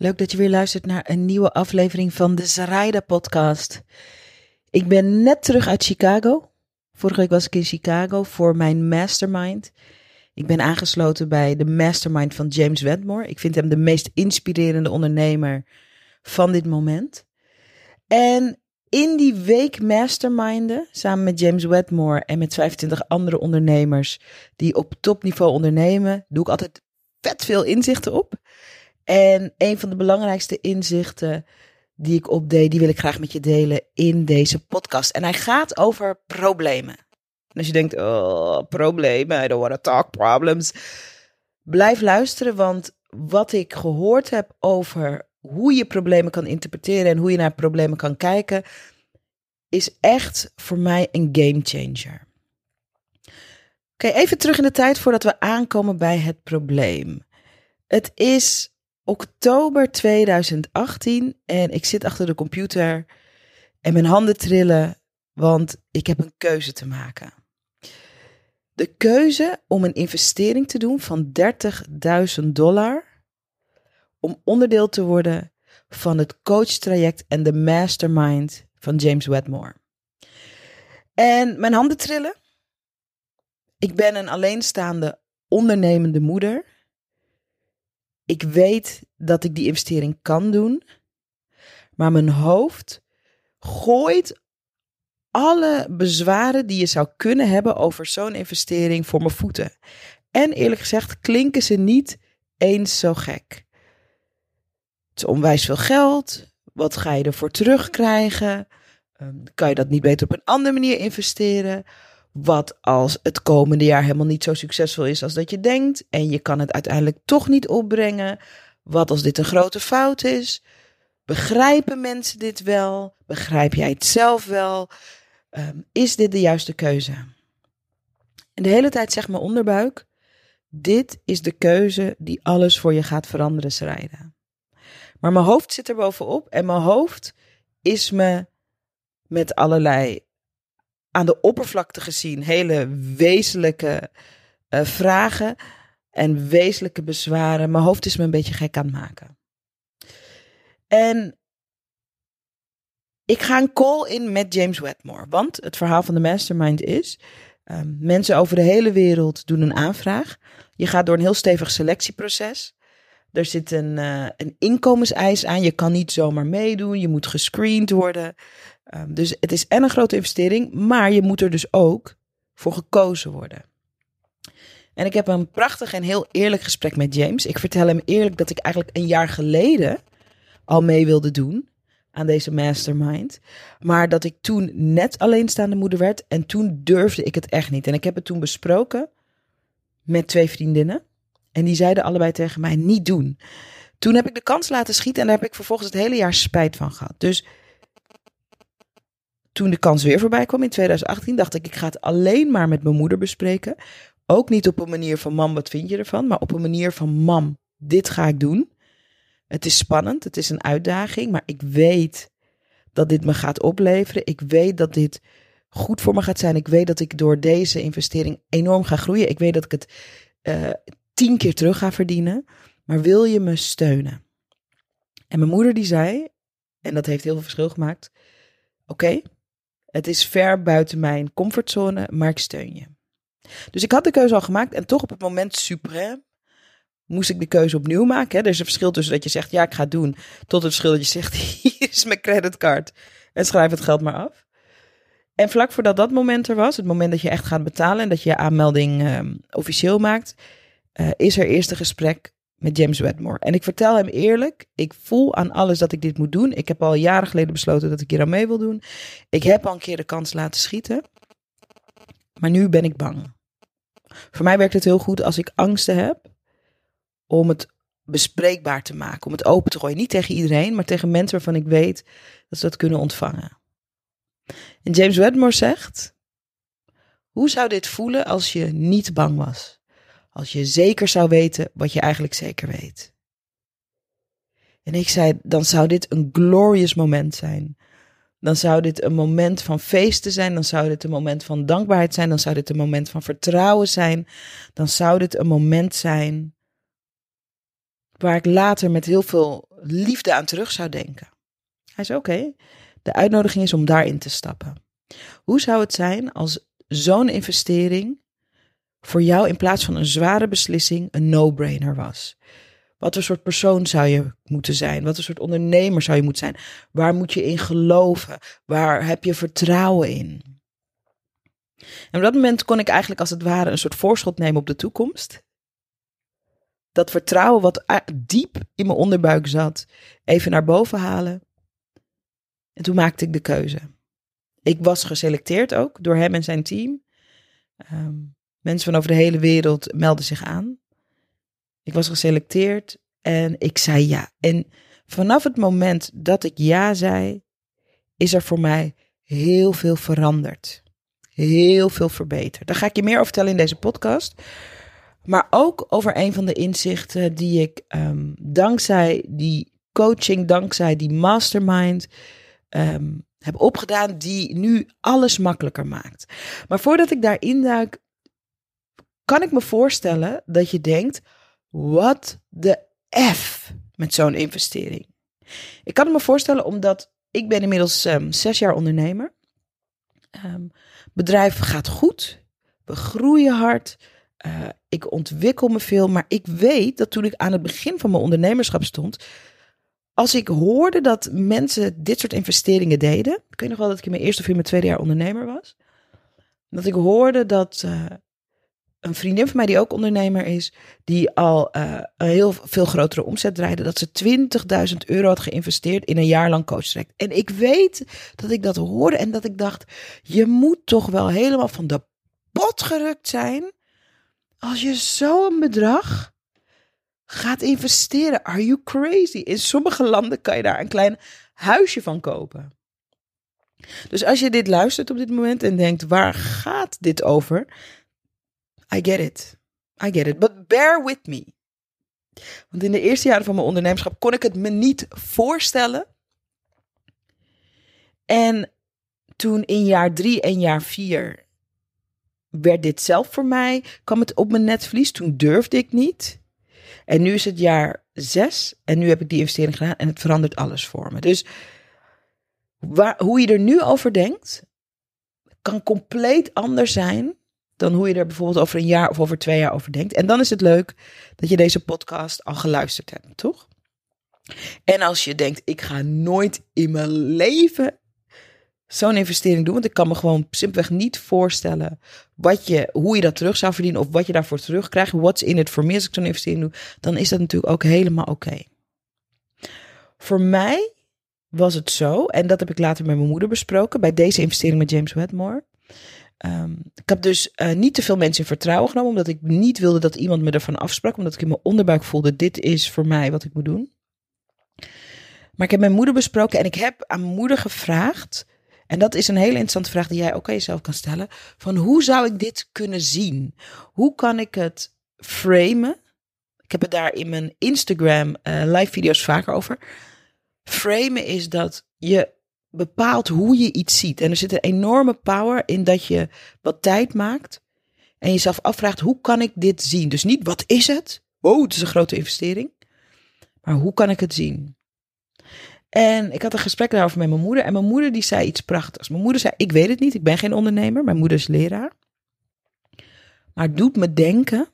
Leuk dat je weer luistert naar een nieuwe aflevering van de Zaraida podcast. Ik ben net terug uit Chicago. Vorige week was ik in Chicago voor mijn mastermind. Ik ben aangesloten bij de mastermind van James Wedmore. Ik vind hem de meest inspirerende ondernemer van dit moment. En in die week masterminden, samen met James Wedmore en met 25 andere ondernemers die op topniveau ondernemen, doe ik altijd vet veel inzichten op. En een van de belangrijkste inzichten die ik opdeed, die wil ik graag met je delen in deze podcast. En hij gaat over problemen. En als je denkt, oh, problemen, I don't talk problems. Blijf luisteren, want wat ik gehoord heb over hoe je problemen kan interpreteren en hoe je naar problemen kan kijken, is echt voor mij een game changer. Oké, even terug in de tijd voordat we aankomen bij het probleem. Het is oktober 2018 en ik zit achter de computer en mijn handen trillen, want ik heb een keuze te maken. De keuze om een investering te doen van 30.000 dollar om onderdeel te worden van het coachtraject en de mastermind van James Wedmore. En mijn handen trillen. Ik ben een alleenstaande ondernemende moeder ik weet dat ik die investering kan doen, maar mijn hoofd gooit alle bezwaren die je zou kunnen hebben over zo'n investering voor mijn voeten. En eerlijk gezegd klinken ze niet eens zo gek. Het is onwijs veel geld. Wat ga je ervoor terugkrijgen? Ehm, kan je dat niet beter op een andere manier investeren? Wat als het komende jaar helemaal niet zo succesvol is als dat je denkt en je kan het uiteindelijk toch niet opbrengen? Wat als dit een grote fout is? Begrijpen mensen dit wel? Begrijp jij het zelf wel? Um, is dit de juiste keuze? En de hele tijd zegt mijn onderbuik: dit is de keuze die alles voor je gaat veranderen, schrijden. Maar mijn hoofd zit er bovenop en mijn hoofd is me met allerlei aan de oppervlakte gezien hele wezenlijke uh, vragen en wezenlijke bezwaren. Mijn hoofd is me een beetje gek aan het maken. En ik ga een call in met James Wedmore. Want het verhaal van de mastermind is: um, mensen over de hele wereld doen een aanvraag. Je gaat door een heel stevig selectieproces. Er zit een, uh, een inkomenseis aan. Je kan niet zomaar meedoen. Je moet gescreend worden. Um, dus het is en een grote investering, maar je moet er dus ook voor gekozen worden. En ik heb een prachtig en heel eerlijk gesprek met James. Ik vertel hem eerlijk dat ik eigenlijk een jaar geleden al mee wilde doen aan deze mastermind. Maar dat ik toen net alleenstaande moeder werd en toen durfde ik het echt niet. En ik heb het toen besproken met twee vriendinnen. En die zeiden allebei tegen mij: niet doen. Toen heb ik de kans laten schieten en daar heb ik vervolgens het hele jaar spijt van gehad. Dus toen de kans weer voorbij kwam in 2018, dacht ik: ik ga het alleen maar met mijn moeder bespreken. Ook niet op een manier van: mam, wat vind je ervan? Maar op een manier van: mam, dit ga ik doen. Het is spannend, het is een uitdaging, maar ik weet dat dit me gaat opleveren. Ik weet dat dit goed voor me gaat zijn. Ik weet dat ik door deze investering enorm ga groeien. Ik weet dat ik het uh, tien keer terug ga verdienen. Maar wil je me steunen? En mijn moeder die zei, en dat heeft heel veel verschil gemaakt. Oké, het is ver buiten mijn comfortzone, maar ik steun je. Dus ik had de keuze al gemaakt en toch op het moment suprem moest ik de keuze opnieuw maken. Er is een verschil tussen dat je zegt ja, ik ga het doen, tot het verschil dat je zegt hier is mijn creditcard en schrijf het geld maar af. En vlak voordat dat moment er was, het moment dat je echt gaat betalen en dat je je aanmelding uh, officieel maakt, uh, is er eerst een gesprek met James Wedmore. En ik vertel hem eerlijk, ik voel aan alles dat ik dit moet doen. Ik heb al jaren geleden besloten dat ik hier aan mee wil doen. Ik heb al een keer de kans laten schieten. Maar nu ben ik bang. Voor mij werkt het heel goed als ik angsten heb om het bespreekbaar te maken, om het open te gooien. Niet tegen iedereen, maar tegen mensen waarvan ik weet dat ze dat kunnen ontvangen. En James Wedmore zegt: Hoe zou dit voelen als je niet bang was? Als je zeker zou weten wat je eigenlijk zeker weet. En ik zei, dan zou dit een glorious moment zijn. Dan zou dit een moment van feesten zijn. Dan zou dit een moment van dankbaarheid zijn. Dan zou dit een moment van vertrouwen zijn. Dan zou dit een moment zijn waar ik later met heel veel liefde aan terug zou denken. Hij zei: Oké, de uitnodiging is om daarin te stappen. Hoe zou het zijn als zo'n investering voor jou in plaats van een zware beslissing een no-brainer was? Wat voor soort persoon zou je moeten zijn? Wat voor soort ondernemer zou je moeten zijn? Waar moet je in geloven? Waar heb je vertrouwen in? En op dat moment kon ik eigenlijk als het ware een soort voorschot nemen op de toekomst. Dat vertrouwen wat diep in mijn onderbuik zat, even naar boven halen. En toen maakte ik de keuze. Ik was geselecteerd ook door hem en zijn team. Ehm, mensen van over de hele wereld melden zich aan. Ik was geselecteerd en ik zei ja. En vanaf het moment dat ik ja zei, is er voor mij heel veel veranderd. Heel veel verbeterd. Daar ga ik je meer over vertellen in deze podcast. Maar ook over een van de inzichten die ik um, dankzij die coaching, dankzij die mastermind um, heb opgedaan, die nu alles makkelijker maakt. Maar voordat ik daarin duik, kan ik me voorstellen dat je denkt: wat de F met zo'n investering? Ik kan me voorstellen omdat ik ben inmiddels um, zes jaar ondernemer. Um, bedrijf gaat goed. We groeien hard. Uh, ik ontwikkel me veel. Maar ik weet dat toen ik aan het begin van mijn ondernemerschap stond. Als ik hoorde dat mensen dit soort investeringen deden. Ik weet nog wel dat ik in mijn eerste of in mijn tweede jaar ondernemer was. Dat ik hoorde dat uh, een vriendin van mij die ook ondernemer is, die al uh, een heel veel grotere omzet draaide, dat ze 20.000 euro had geïnvesteerd in een jaar lang coachtraject. En ik weet dat ik dat hoorde en dat ik dacht, je moet toch wel helemaal van de pot gerukt zijn als je zo'n bedrag gaat investeren. Are you crazy? In sommige landen kan je daar een klein huisje van kopen. Dus als je dit luistert op dit moment en denkt, waar gaat dit over? I get it. I get it. But bear with me. Want in de eerste jaren van mijn ondernemerschap kon ik het me niet voorstellen. En toen in jaar drie en jaar vier werd dit zelf voor mij, kwam het op mijn netvlies. Toen durfde ik niet. En nu is het jaar zes en nu heb ik die investering gedaan en het verandert alles voor me. Dus waar, hoe je er nu over denkt, kan compleet anders zijn dan hoe je er bijvoorbeeld over een jaar of over twee jaar over denkt. En dan is het leuk dat je deze podcast al geluisterd hebt, toch? En als je denkt, ik ga nooit in mijn leven zo'n investering doen, want ik kan me gewoon simpelweg niet voorstellen wat je, hoe je dat terug zou verdienen of wat je daarvoor terugkrijgt. What's in it for me als ik zo'n investering doe, dan is dat natuurlijk ook helemaal oké. Voor mij was het zo, en dat heb ik later met mijn moeder besproken bij deze investering met James Wedmore. Um, ik heb dus uh, niet te veel mensen in vertrouwen genomen, omdat ik niet wilde dat iemand me ervan afsprak, omdat ik in mijn onderbuik voelde: dit is voor mij wat ik moet doen. Maar ik heb mijn moeder besproken en ik heb aan moeder gevraagd, en dat is een hele interessante vraag die jij ook aan jezelf kan stellen: van hoe zou ik dit kunnen zien? Hoe kan ik het framen? Ik heb het daar in mijn Instagram uh, live video's vaker over. Framen is dat je bepaalt hoe je iets ziet. En er zit een enorme power in dat je wat tijd maakt en jezelf afvraagt: hoe kan ik dit zien? Dus niet wat is het? Wow, het is een grote investering. Maar hoe kan ik het zien? En ik had een gesprek daarover met mijn moeder. En mijn moeder die zei iets prachtigs. Mijn moeder zei: Ik weet het niet, ik ben geen ondernemer. Mijn moeder is leraar. Maar het doet me denken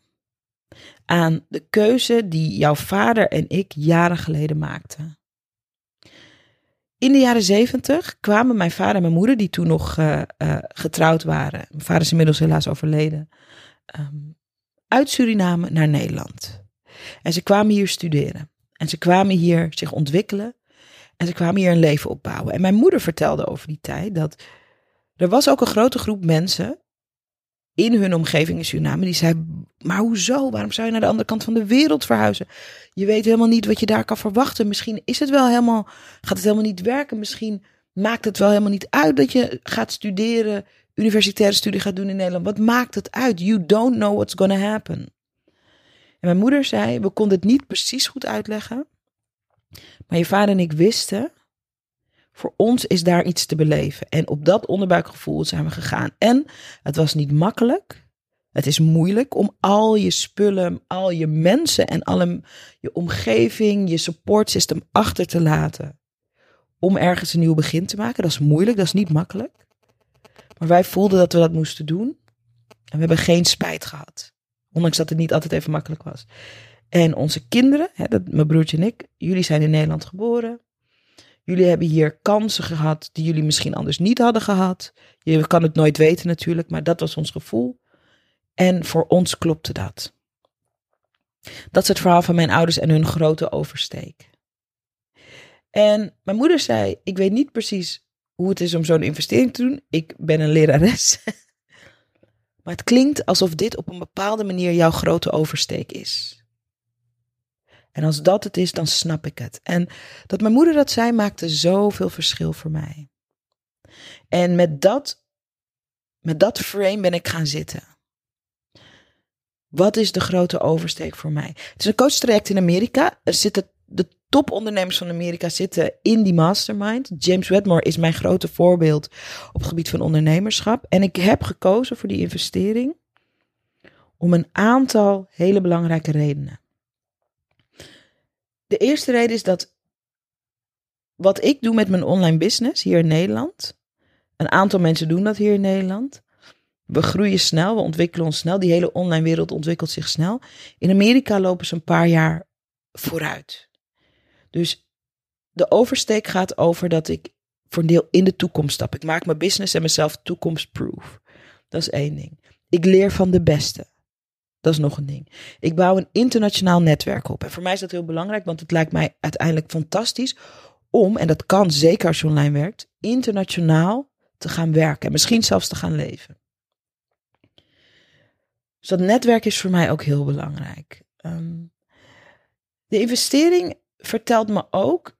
aan de keuze die jouw vader en ik jaren geleden maakten. In de jaren zeventig kwamen mijn vader en mijn moeder, die toen nog uh, uh, getrouwd waren. Mijn vader is inmiddels helaas overleden. Um, uit Suriname naar Nederland. En ze kwamen hier studeren. En ze kwamen hier zich ontwikkelen. En ze kwamen hier een leven opbouwen. En mijn moeder vertelde over die tijd dat er was ook een grote groep mensen in hun omgeving in Suriname. Die zei, maar hoezo? Waarom zou je naar de andere kant van de wereld verhuizen? Je weet helemaal niet wat je daar kan verwachten. Misschien is het wel helemaal, gaat het helemaal niet werken. Misschien maakt het wel helemaal niet uit dat je gaat studeren, universitaire studie gaat doen in Nederland. Wat maakt het uit? You don't know what's gonna happen. En mijn moeder zei, we konden het niet precies goed uitleggen. Maar je vader en ik wisten voor ons is daar iets te beleven. En op dat onderbuikgevoel zijn we gegaan. En het was niet makkelijk. Het is moeilijk om al je spullen, al je mensen en alle, je omgeving, je support system achter te laten. Om ergens een nieuw begin te maken. Dat is moeilijk, dat is niet makkelijk. Maar wij voelden dat we dat moesten doen. En we hebben geen spijt gehad. Ondanks dat het niet altijd even makkelijk was. En onze kinderen, hè, dat, mijn broertje en ik, jullie zijn in Nederland geboren. Jullie hebben hier kansen gehad die jullie misschien anders niet hadden gehad. Je kan het nooit weten natuurlijk, maar dat was ons gevoel. En voor ons klopte dat. Dat is het verhaal van mijn ouders en hun grote oversteek. En mijn moeder zei: Ik weet niet precies hoe het is om zo'n investering te doen. Ik ben een lerares. maar het klinkt alsof dit op een bepaalde manier jouw grote oversteek is. En als dat het is, dan snap ik het. En dat mijn moeder dat zei, maakte zoveel verschil voor mij. En met dat, met dat frame ben ik gaan zitten. Wat is de grote oversteek voor mij? Het is een coachtraject in Amerika. Er zitten de topondernemers van Amerika zitten in die mastermind. James Wedmore is mijn grote voorbeeld op het gebied van ondernemerschap. En ik heb gekozen voor die investering om een aantal hele belangrijke redenen. De eerste reden is dat wat ik doe met mijn online business hier in Nederland. Een aantal mensen doen dat hier in Nederland. We groeien snel, we ontwikkelen ons snel. Die hele online wereld ontwikkelt zich snel. In Amerika lopen ze een paar jaar vooruit. Dus de oversteek gaat over dat ik voor een deel in de toekomst stap. Ik maak mijn business en mezelf toekomstproof. Dat is één ding. Ik leer van de beste. Dat is nog een ding. Ik bouw een internationaal netwerk op. En voor mij is dat heel belangrijk, want het lijkt mij uiteindelijk fantastisch om, en dat kan zeker als je online werkt, internationaal te gaan werken. En misschien zelfs te gaan leven. Dus dat netwerk is voor mij ook heel belangrijk. Ehm, de investering vertelt me ook,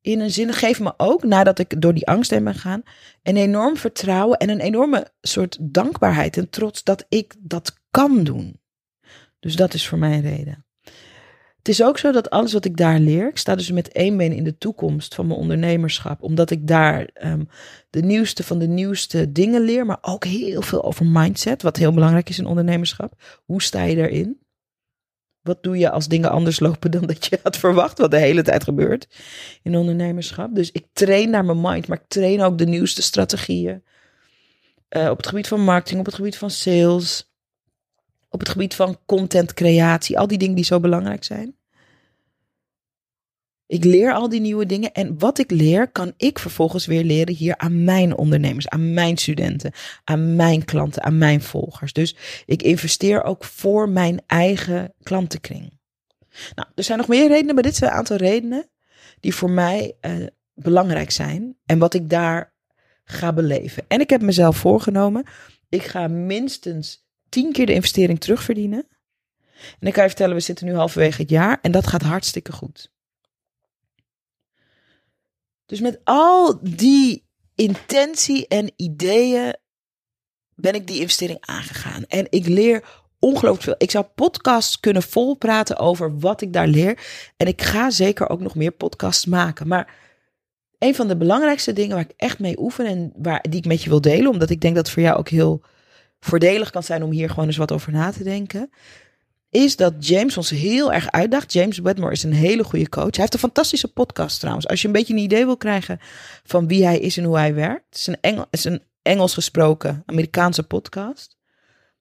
in een zin, geeft me ook, nadat ik door die angst heen ben gegaan, een enorm vertrouwen en een enorme soort dankbaarheid en trots dat ik dat kan doen. Dus dat is voor mij een reden. Het is ook zo dat alles wat ik daar leer, ik sta dus met één been in de toekomst van mijn ondernemerschap, omdat ik daar um, de nieuwste van de nieuwste dingen leer, maar ook heel veel over mindset, wat heel belangrijk is in ondernemerschap. Hoe sta je daarin? Wat doe je als dingen anders lopen dan dat je had verwacht, wat de hele tijd gebeurt in ondernemerschap? Dus ik train naar mijn mind, maar ik train ook de nieuwste strategieën. Uh, op het gebied van marketing, op het gebied van sales, op het gebied van contentcreatie, al die dingen die zo belangrijk zijn. Ik leer al die nieuwe dingen en wat ik leer, kan ik vervolgens weer leren hier aan mijn ondernemers, aan mijn studenten, aan mijn klanten, aan mijn volgers. Dus ik investeer ook voor mijn eigen klantenkring. Nou, er zijn nog meer redenen, maar dit zijn een aantal redenen die voor mij uh, belangrijk zijn en wat ik daar ga beleven. En ik heb mezelf voorgenomen, ik ga minstens tien keer de investering terugverdienen. En ik kan je vertellen, we zitten nu halverwege het jaar en dat gaat hartstikke goed. Dus met al die intentie en ideeën ben ik die investering aangegaan. En ik leer ongelooflijk veel. Ik zou podcasts kunnen volpraten over wat ik daar leer. En ik ga zeker ook nog meer podcasts maken. Maar een van de belangrijkste dingen waar ik echt mee oefen en waar, die ik met je wil delen, omdat ik denk dat het voor jou ook heel voordelig kan zijn om hier gewoon eens wat over na te denken. Is dat James ons heel erg uitdaagt. James Wedmore is een hele goede coach. Hij heeft een fantastische podcast trouwens. Als je een beetje een idee wil krijgen van wie hij is en hoe hij werkt. Het is een, is een Engels gesproken Amerikaanse podcast.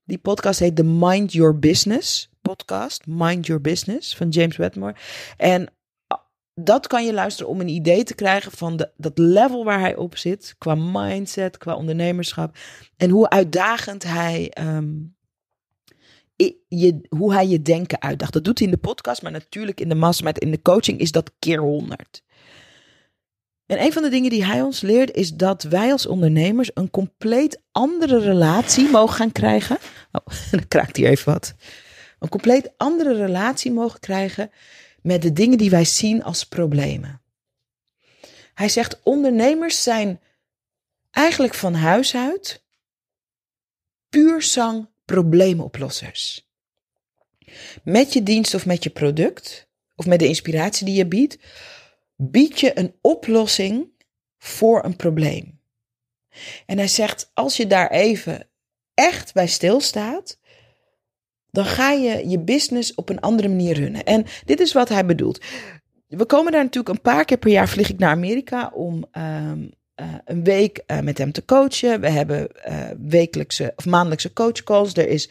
Die podcast heet The Mind Your Business podcast. Mind Your Business van James Wedmore. En dat kan je luisteren om een idee te krijgen van de, dat level waar hij op zit. Qua mindset, qua ondernemerschap. En hoe uitdagend hij. Um, je, hoe hij je denken uitdaagt. Dat doet hij in de podcast, maar natuurlijk in de mastermind, in de coaching is dat keer honderd. En een van de dingen die hij ons leert is dat wij als ondernemers een compleet andere relatie mogen gaan krijgen. Oh, dan kraakt hij even wat. Een compleet andere relatie mogen krijgen met de dingen die wij zien als problemen. Hij zegt: ondernemers zijn eigenlijk van huis uit puur zang probleemoplossers. Met je dienst of met je product, of met de inspiratie die je biedt, bied je een oplossing voor een probleem. En hij zegt: als je daar even echt bij stilstaat, dan ga je je business op een andere manier runnen. En dit is wat hij bedoelt. We komen daar natuurlijk een paar keer per jaar vlieg ik naar Amerika om ehm, eh, een week uh, met hem te coachen. We hebben uh, wekelijkse of maandelijkse coachcalls. Er is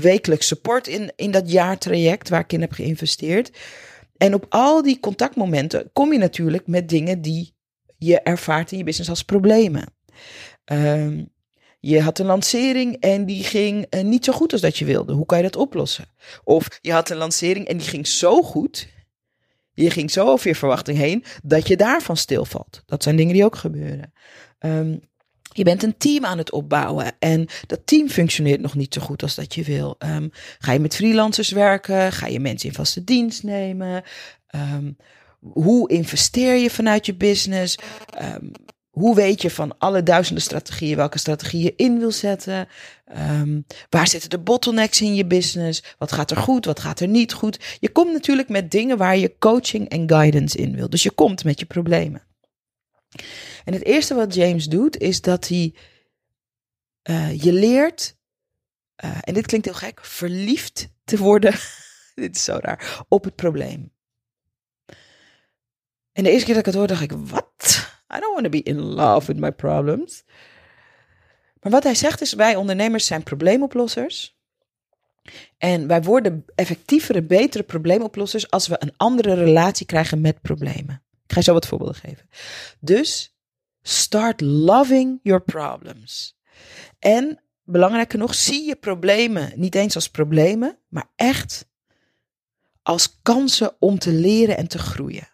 wekelijks support in, in dat jaartraject waar ik in heb geïnvesteerd. En op al die contactmomenten kom je natuurlijk met dingen die je ervaart in je business als problemen. Um, je had een lancering en die ging uh, niet zo goed als dat je wilde. Hoe kan je dat oplossen? Of je had een lancering en die ging zo goed. Je ging zo over je verwachting heen dat je daarvan stilvalt. Dat zijn dingen die ook gebeuren. Um, je bent een team aan het opbouwen en dat team functioneert nog niet zo goed als dat je wil. Um, ga je met freelancers werken? Ga je mensen in vaste dienst nemen? Um, hoe investeer je vanuit je business? Um, hoe weet je van alle duizenden strategieën welke strategie je in wil zetten? Um, waar zitten de bottlenecks in je business? Wat gaat er goed? Wat gaat er niet goed? Je komt natuurlijk met dingen waar je coaching en guidance in wil. Dus je komt met je problemen. En het eerste wat James doet is dat hij uh, je leert, uh, en dit klinkt heel gek, verliefd te worden. dit is zo raar, op het probleem. En de eerste keer dat ik het hoorde, dacht ik, wat? I don't want to be in love with my problems. Maar wat hij zegt is, wij ondernemers zijn probleemoplossers. En wij worden effectievere, betere probleemoplossers als we een andere relatie krijgen met problemen. Ik ga je zo wat voorbeelden geven. Dus start loving your problems. En belangrijker nog, zie je problemen niet eens als problemen, maar echt als kansen om te leren en te groeien.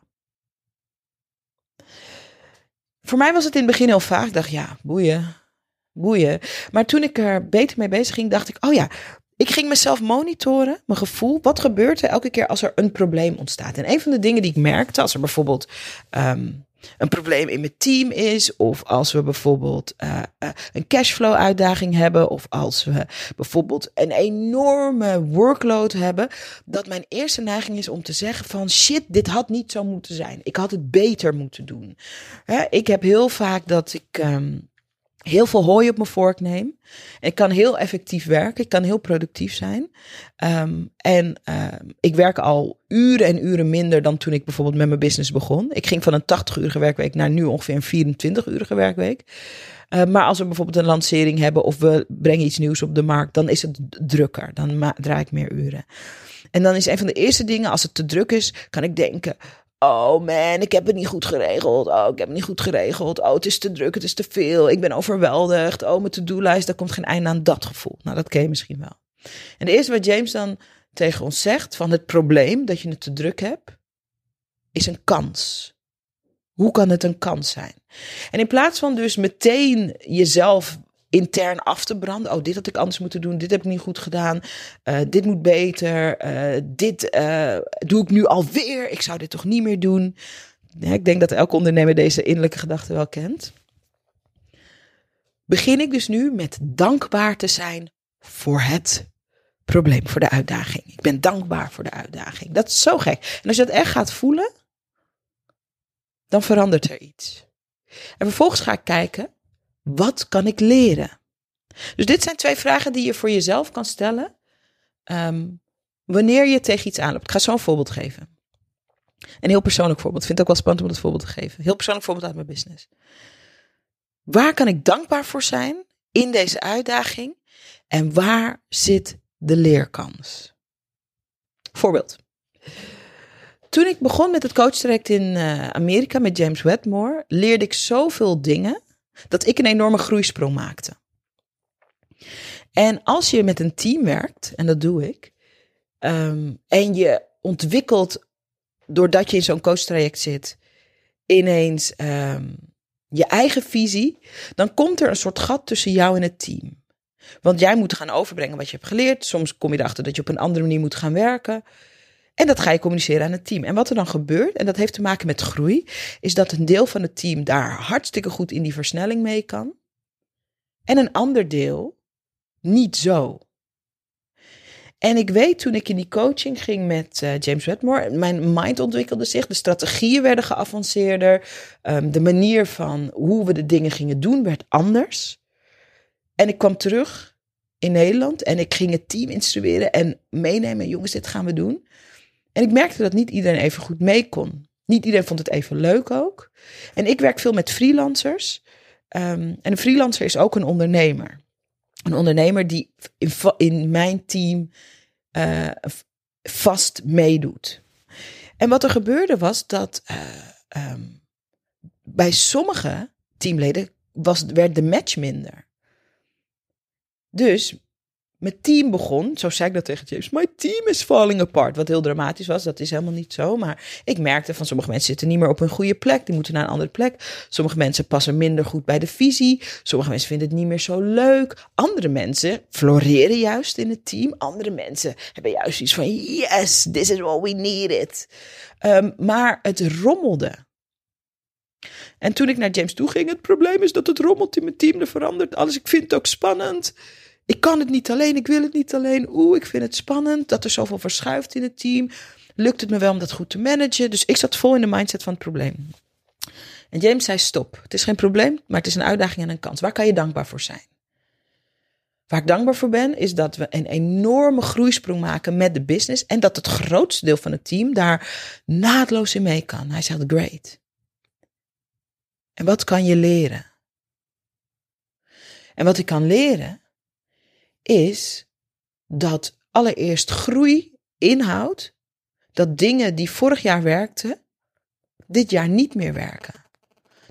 Voor mij was het in het begin heel vaak. Ik dacht, ja, boeien, boeien. Maar toen ik er beter mee bezig ging, dacht ik, oh ja, ik ging mezelf monitoren, mijn gevoel. Wat gebeurt er elke keer als er een probleem ontstaat? En een van de dingen die ik merkte, als er bijvoorbeeld um, een probleem in mijn team is, of als we bijvoorbeeld uh, uh, een cashflow uitdaging hebben, of als we bijvoorbeeld een enorme workload hebben, dat mijn eerste neiging is om te zeggen van shit, dit had niet zo moeten zijn. Ik had het beter moeten doen. Hè, ik heb heel vaak dat ik um, heel veel hooi op mijn vork neem. Ik kan heel effectief werken. Ik kan heel productief zijn. Um, en uh, ik werk al uren en uren minder dan toen ik bijvoorbeeld met mijn business begon. Ik ging van een 80-urige werkweek naar nu ongeveer een 24-urige werkweek. Uh, maar als we bijvoorbeeld een lancering hebben of we brengen iets nieuws op de markt, dan is het drukker. Dan draai ik meer uren. En dan is een van de eerste dingen, als het te druk is, kan ik denken: Oh man, ik heb het niet goed geregeld. Oh, ik heb het niet goed geregeld. Oh, het is te druk, het is te veel. Ik ben overweldigd. Oh, mijn to-do-lijst, daar komt geen einde aan dat gevoel. Nou, dat ken je misschien wel. En de eerste wat James dan tegen ons zegt van het probleem dat je het te druk hebt, is een kans. Hoe kan het een kans zijn? En in plaats van dus meteen jezelf intern af te branden. Oh, dit had ik anders moeten doen. Dit heb ik niet goed gedaan. Uh, dit moet beter. Uh, dit uh, doe ik nu alweer. Ik zou dit toch niet meer doen. Ik denk dat elke ondernemer deze innerlijke gedachte wel kent. Begin ik dus nu met dankbaar te zijn voor het probleem, voor de uitdaging. Ik ben dankbaar voor de uitdaging. Dat is zo gek. En als je dat echt gaat voelen, dan verandert er iets. En vervolgens ga ik kijken, wat kan ik leren? Dus dit zijn twee vragen die je voor jezelf kan stellen. Um, wanneer je tegen iets aanloopt. Ik ga zo een voorbeeld geven. Een heel persoonlijk voorbeeld. Ik vind het ook wel spannend om het voorbeeld te geven. Heel persoonlijk voorbeeld uit mijn business. Waar kan ik dankbaar voor zijn in deze uitdaging? En waar zit de leerkans? Voorbeeld. Toen ik begon met het coachtraject in uh, Amerika met James Wedmore, leerde ik zoveel dingen dat ik een enorme groeisprong maakte. En als je met een team werkt, en dat doe ik, um, en je ontwikkelt, doordat je in zo'n coachtraject zit, ineens um, je eigen visie, dan komt er een soort gat tussen jou en het team. Want jij moet gaan overbrengen wat je hebt geleerd. Soms kom je erachter dat je op een andere manier moet gaan werken. En dat ga je communiceren aan het team. En wat er dan gebeurt, en dat heeft te maken met groei, is dat een deel van het team daar hartstikke goed in die versnelling mee kan. En een ander deel niet zo. En ik weet toen ik in die coaching ging met uh, James Wedmore, mijn mind ontwikkelde zich, de strategieën werden geavanceerder, um, de manier van hoe we de dingen gingen doen werd anders. En ik kwam terug in Nederland. En ik ging het team instrueren en meenemen. Jongens, dit gaan we doen. En ik merkte dat niet iedereen even goed mee kon. Niet iedereen vond het even leuk ook. En ik werk veel met freelancers. Ehm, en een freelancer is ook een ondernemer. Een ondernemer die in, in mijn team uh, vast meedoet. En wat er gebeurde was dat uh, um, bij sommige teamleden was, werd de match minder. Dus mijn team begon, zo zei ik dat tegen James, my team is falling apart. Wat heel dramatisch was, dat is helemaal niet zo. Maar ik merkte van sommige mensen zitten niet meer op een goede plek. Die moeten naar een andere plek. Sommige mensen passen minder goed bij de visie. Sommige mensen vinden het niet meer zo leuk. Andere mensen floreren juist in het team. Andere mensen hebben juist iets van, yes, this is what we needed. Um, maar het rommelde. En toen ik naar James toe ging, het probleem is dat het rommelt in mijn team. Er verandert alles. Ik vind het ook spannend. Ik kan het niet alleen, ik wil het niet alleen. Oeh, ik vind het spannend dat er zoveel verschuift in het team. Lukt het me wel om dat goed te managen? Dus ik zat vol in de mindset van het probleem. En James zei: Stop. Het is geen probleem, maar het is een uitdaging en een kans. Waar kan je dankbaar voor zijn? Waar ik dankbaar voor ben, is dat we een enorme groeisprong maken met de business. En dat het grootste deel van het team daar naadloos in mee kan. Hij zegt: Great. En wat kan je leren? En wat ik kan leren, is dat allereerst groei inhoudt dat dingen die vorig jaar werkten, dit jaar niet meer werken.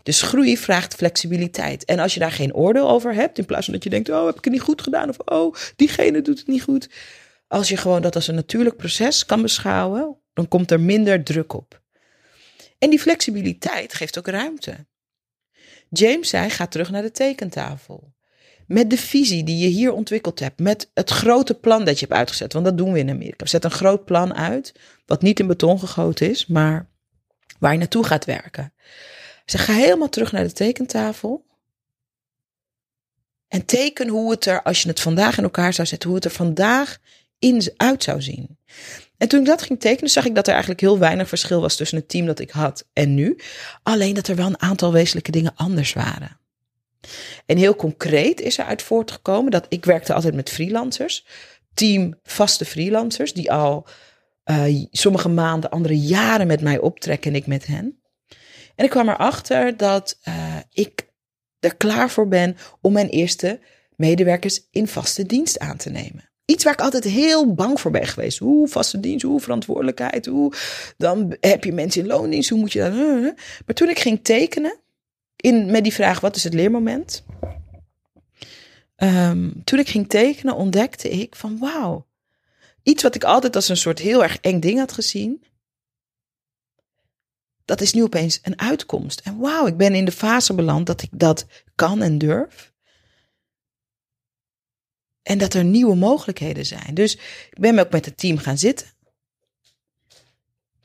Dus groei vraagt flexibiliteit. En als je daar geen oordeel over hebt, in plaats van dat je denkt: oh, heb ik het niet goed gedaan? Of oh, diegene doet het niet goed. Als je gewoon dat als een natuurlijk proces kan beschouwen, dan komt er minder druk op. En die flexibiliteit geeft ook ruimte. James zei: ga terug naar de tekentafel. Met de visie die je hier ontwikkeld hebt. Met het grote plan dat je hebt uitgezet. Want dat doen we in Amerika. We zetten een groot plan uit. Wat niet in beton gegoten is. Maar waar je naartoe gaat werken. Ze ga helemaal terug naar de tekentafel. En teken hoe het er, als je het vandaag in elkaar zou zetten, hoe het er vandaag in uit zou zien. En toen ik dat ging tekenen, zag ik dat er eigenlijk heel weinig verschil was tussen het team dat ik had en nu. Alleen dat er wel een aantal wezenlijke dingen anders waren. En heel concreet is er uit voortgekomen dat ik werkte altijd met freelancers. Team vaste freelancers die al uh, sommige maanden, andere jaren met mij optrekken en ik met hen. En ik kwam erachter dat uh, ik er klaar voor ben om mijn eerste medewerkers in vaste dienst aan te nemen. Iets waar ik altijd heel bang voor ben geweest. Hoe vaste dienst, hoe verantwoordelijkheid, hoe dan heb je mensen in loondienst, hoe moet je dat? Maar toen ik ging tekenen, in, met die vraag: wat is het leermoment? Um, toen ik ging tekenen, ontdekte ik van wauw. Iets wat ik altijd als een soort heel erg eng ding had gezien. Dat is nu opeens een uitkomst. En wauw, ik ben in de fase beland dat ik dat kan en durf. En dat er nieuwe mogelijkheden zijn. Dus ik ben ook met het team gaan zitten.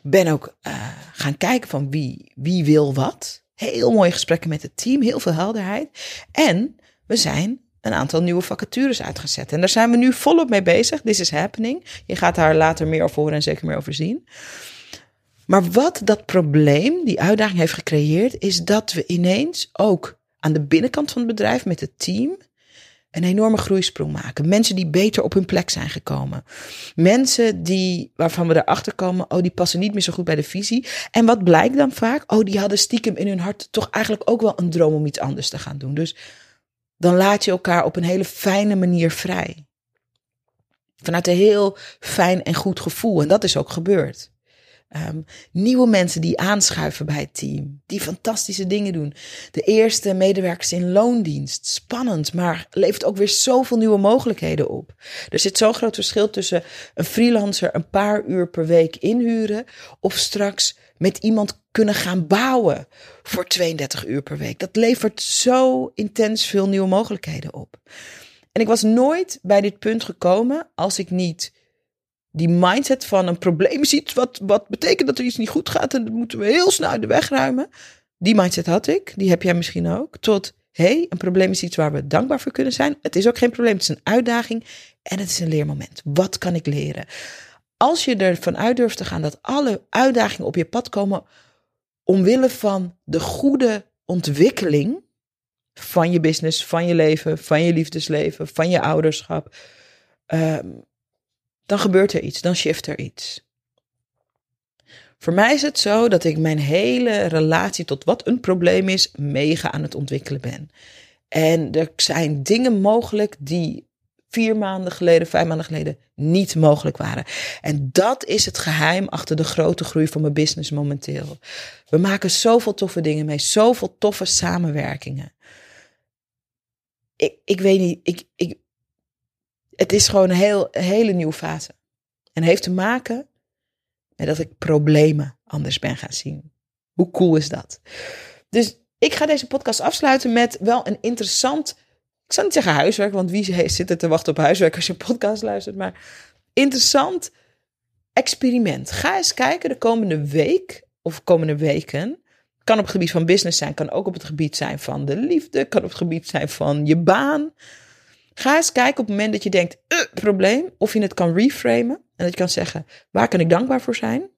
Ben ook uh, gaan kijken van wie, wie wil wat. Heel mooie gesprekken met het team, heel veel helderheid. En we zijn een aantal nieuwe vacatures uitgezet. En daar zijn we nu volop mee bezig. This is happening. Je gaat daar later meer over horen en zeker meer over zien. Maar wat dat probleem, die uitdaging heeft gecreëerd, is dat we ineens ook aan de binnenkant van het bedrijf met het team een enorme groeisprong maken. Mensen die beter op hun plek zijn gekomen. Mensen die, waarvan we erachter komen, oh, die passen niet meer zo goed bij de visie. En wat blijkt dan vaak? Oh, die hadden stiekem in hun hart toch eigenlijk ook wel een droom om iets anders te gaan doen. Dus dan laat je elkaar op een hele fijne manier vrij. Vanuit een heel fijn en goed gevoel. En dat is ook gebeurd. Um, nieuwe mensen die aanschuiven bij het team, die fantastische dingen doen. De eerste medewerkers in loondienst, spannend, maar levert ook weer zoveel nieuwe mogelijkheden op. Er zit zo'n groot verschil tussen een freelancer een paar uur per week inhuren of straks met iemand kunnen gaan bouwen voor 32 uur per week. Dat levert zo intens veel nieuwe mogelijkheden op. En ik was nooit bij dit punt gekomen als ik niet die mindset van een probleem ziet, wat, wat betekent dat er iets niet goed gaat en dat moeten we heel snel uit de weg ruimen. Die mindset had ik, die heb jij misschien ook. Tot, hé, hey, een probleem is iets waar we dankbaar voor kunnen zijn. Het is ook geen probleem, het is een uitdaging en het is een leermoment. Wat kan ik leren? Als je ervan uit durft te gaan dat alle uitdagingen op je pad komen omwille van de goede ontwikkeling van je business, van je leven, van je liefdesleven, van je ouderschap, ehm, dan gebeurt er iets, dan shift er iets. Voor mij is het zo dat ik mijn hele relatie tot wat een probleem is, mega aan het ontwikkelen ben. En er zijn dingen mogelijk die vier maanden geleden, vijf maanden geleden niet mogelijk waren. En dat is het geheim achter de grote groei van mijn business momenteel. We maken zoveel toffe dingen mee, zoveel toffe samenwerkingen. Ik, ik weet niet, ik, ik, het is gewoon een, heel, hele nieuwe fase. En heeft te maken met dat ik problemen anders ben gaan zien. Hoe cool is dat? Dus ik ga deze podcast afsluiten met wel een interessant ik zou niet zeggen huiswerk, want wie zit er te wachten op huiswerk als je podcast luistert, maar interessant experiment. Ga eens kijken de komende week of komende weken. Kan op het gebied van business zijn, kan ook op het gebied zijn van de liefde, kan op het gebied zijn van je baan. Ga eens kijken op het moment dat je denkt, uh, probleem, of je het kan reframen en dat je kan zeggen, waar kan ik dankbaar voor zijn?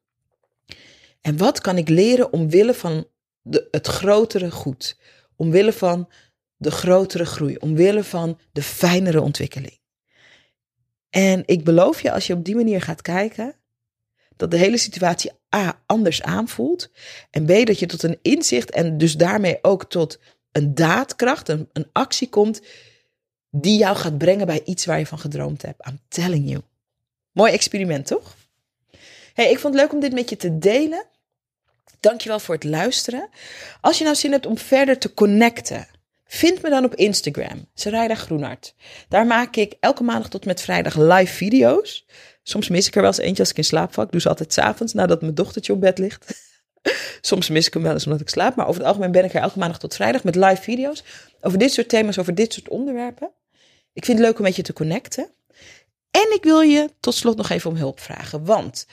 En wat kan ik leren omwille van de, het grotere goed? Omwille van de grotere groei, omwille van de fijnere ontwikkeling. En ik beloof je, als je op die manier gaat kijken, dat de hele situatie A anders aanvoelt. En B dat je tot een inzicht en dus daarmee ook tot een daadkracht, een, een actie komt, die jou gaat brengen bij iets waar je van gedroomd hebt. I'm telling you. Mooi experiment, toch? Hey, ik vond het leuk om dit met je te delen. Dankjewel voor het luisteren. Als je nou zin hebt om verder te connecten Vind me dan op Instagram, Sarayda Groenart. Daar maak ik elke maandag tot met vrijdag live video's. Soms mis ik er wel eens eentje als ik in slaap val. Ik doe ze altijd s'avonds nadat mijn dochtertje op bed ligt. Soms mis ik hem wel eens omdat ik slaap. Maar over het algemeen ben ik er elke maandag tot vrijdag met live video's. Over dit soort thema's, over dit soort onderwerpen. Ik vind het leuk om met je te connecten. En ik wil je tot slot nog even om hulp vragen. Want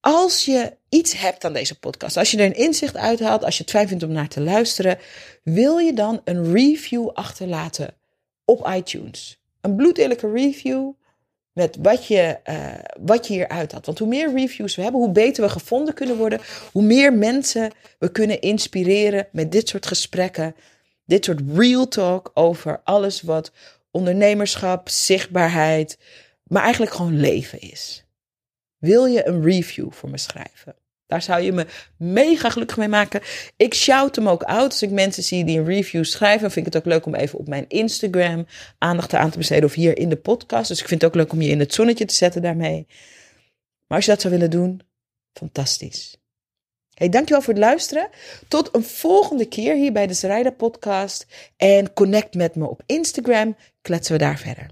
als je iets hebt aan deze podcast, als je er een inzicht uithaalt, als je het fijn vindt om naar te luisteren, wil je dan een review achterlaten op iTunes? Een bloedeerlijke review met wat je, uh, wat je hieruit had. Want hoe meer reviews we hebben, hoe beter we gevonden kunnen worden, hoe meer mensen we kunnen inspireren met dit soort gesprekken, dit soort real talk over alles wat ondernemerschap, zichtbaarheid, maar eigenlijk gewoon leven is. Wil je een review voor me schrijven? Daar zou je me mega gelukkig mee maken. Ik shout hem ook uit als ik mensen zie die een review schrijven. Vind ik het ook leuk om even op mijn Instagram aandacht aan te besteden of hier in de podcast. Dus ik vind het ook leuk om je in het zonnetje te zetten daarmee. Maar als je dat zou willen doen, fantastisch. Hey, dankjewel voor het luisteren. Tot een volgende keer hier bij de Zrijda podcast. En connect met me op Instagram. Kletsen we daar verder.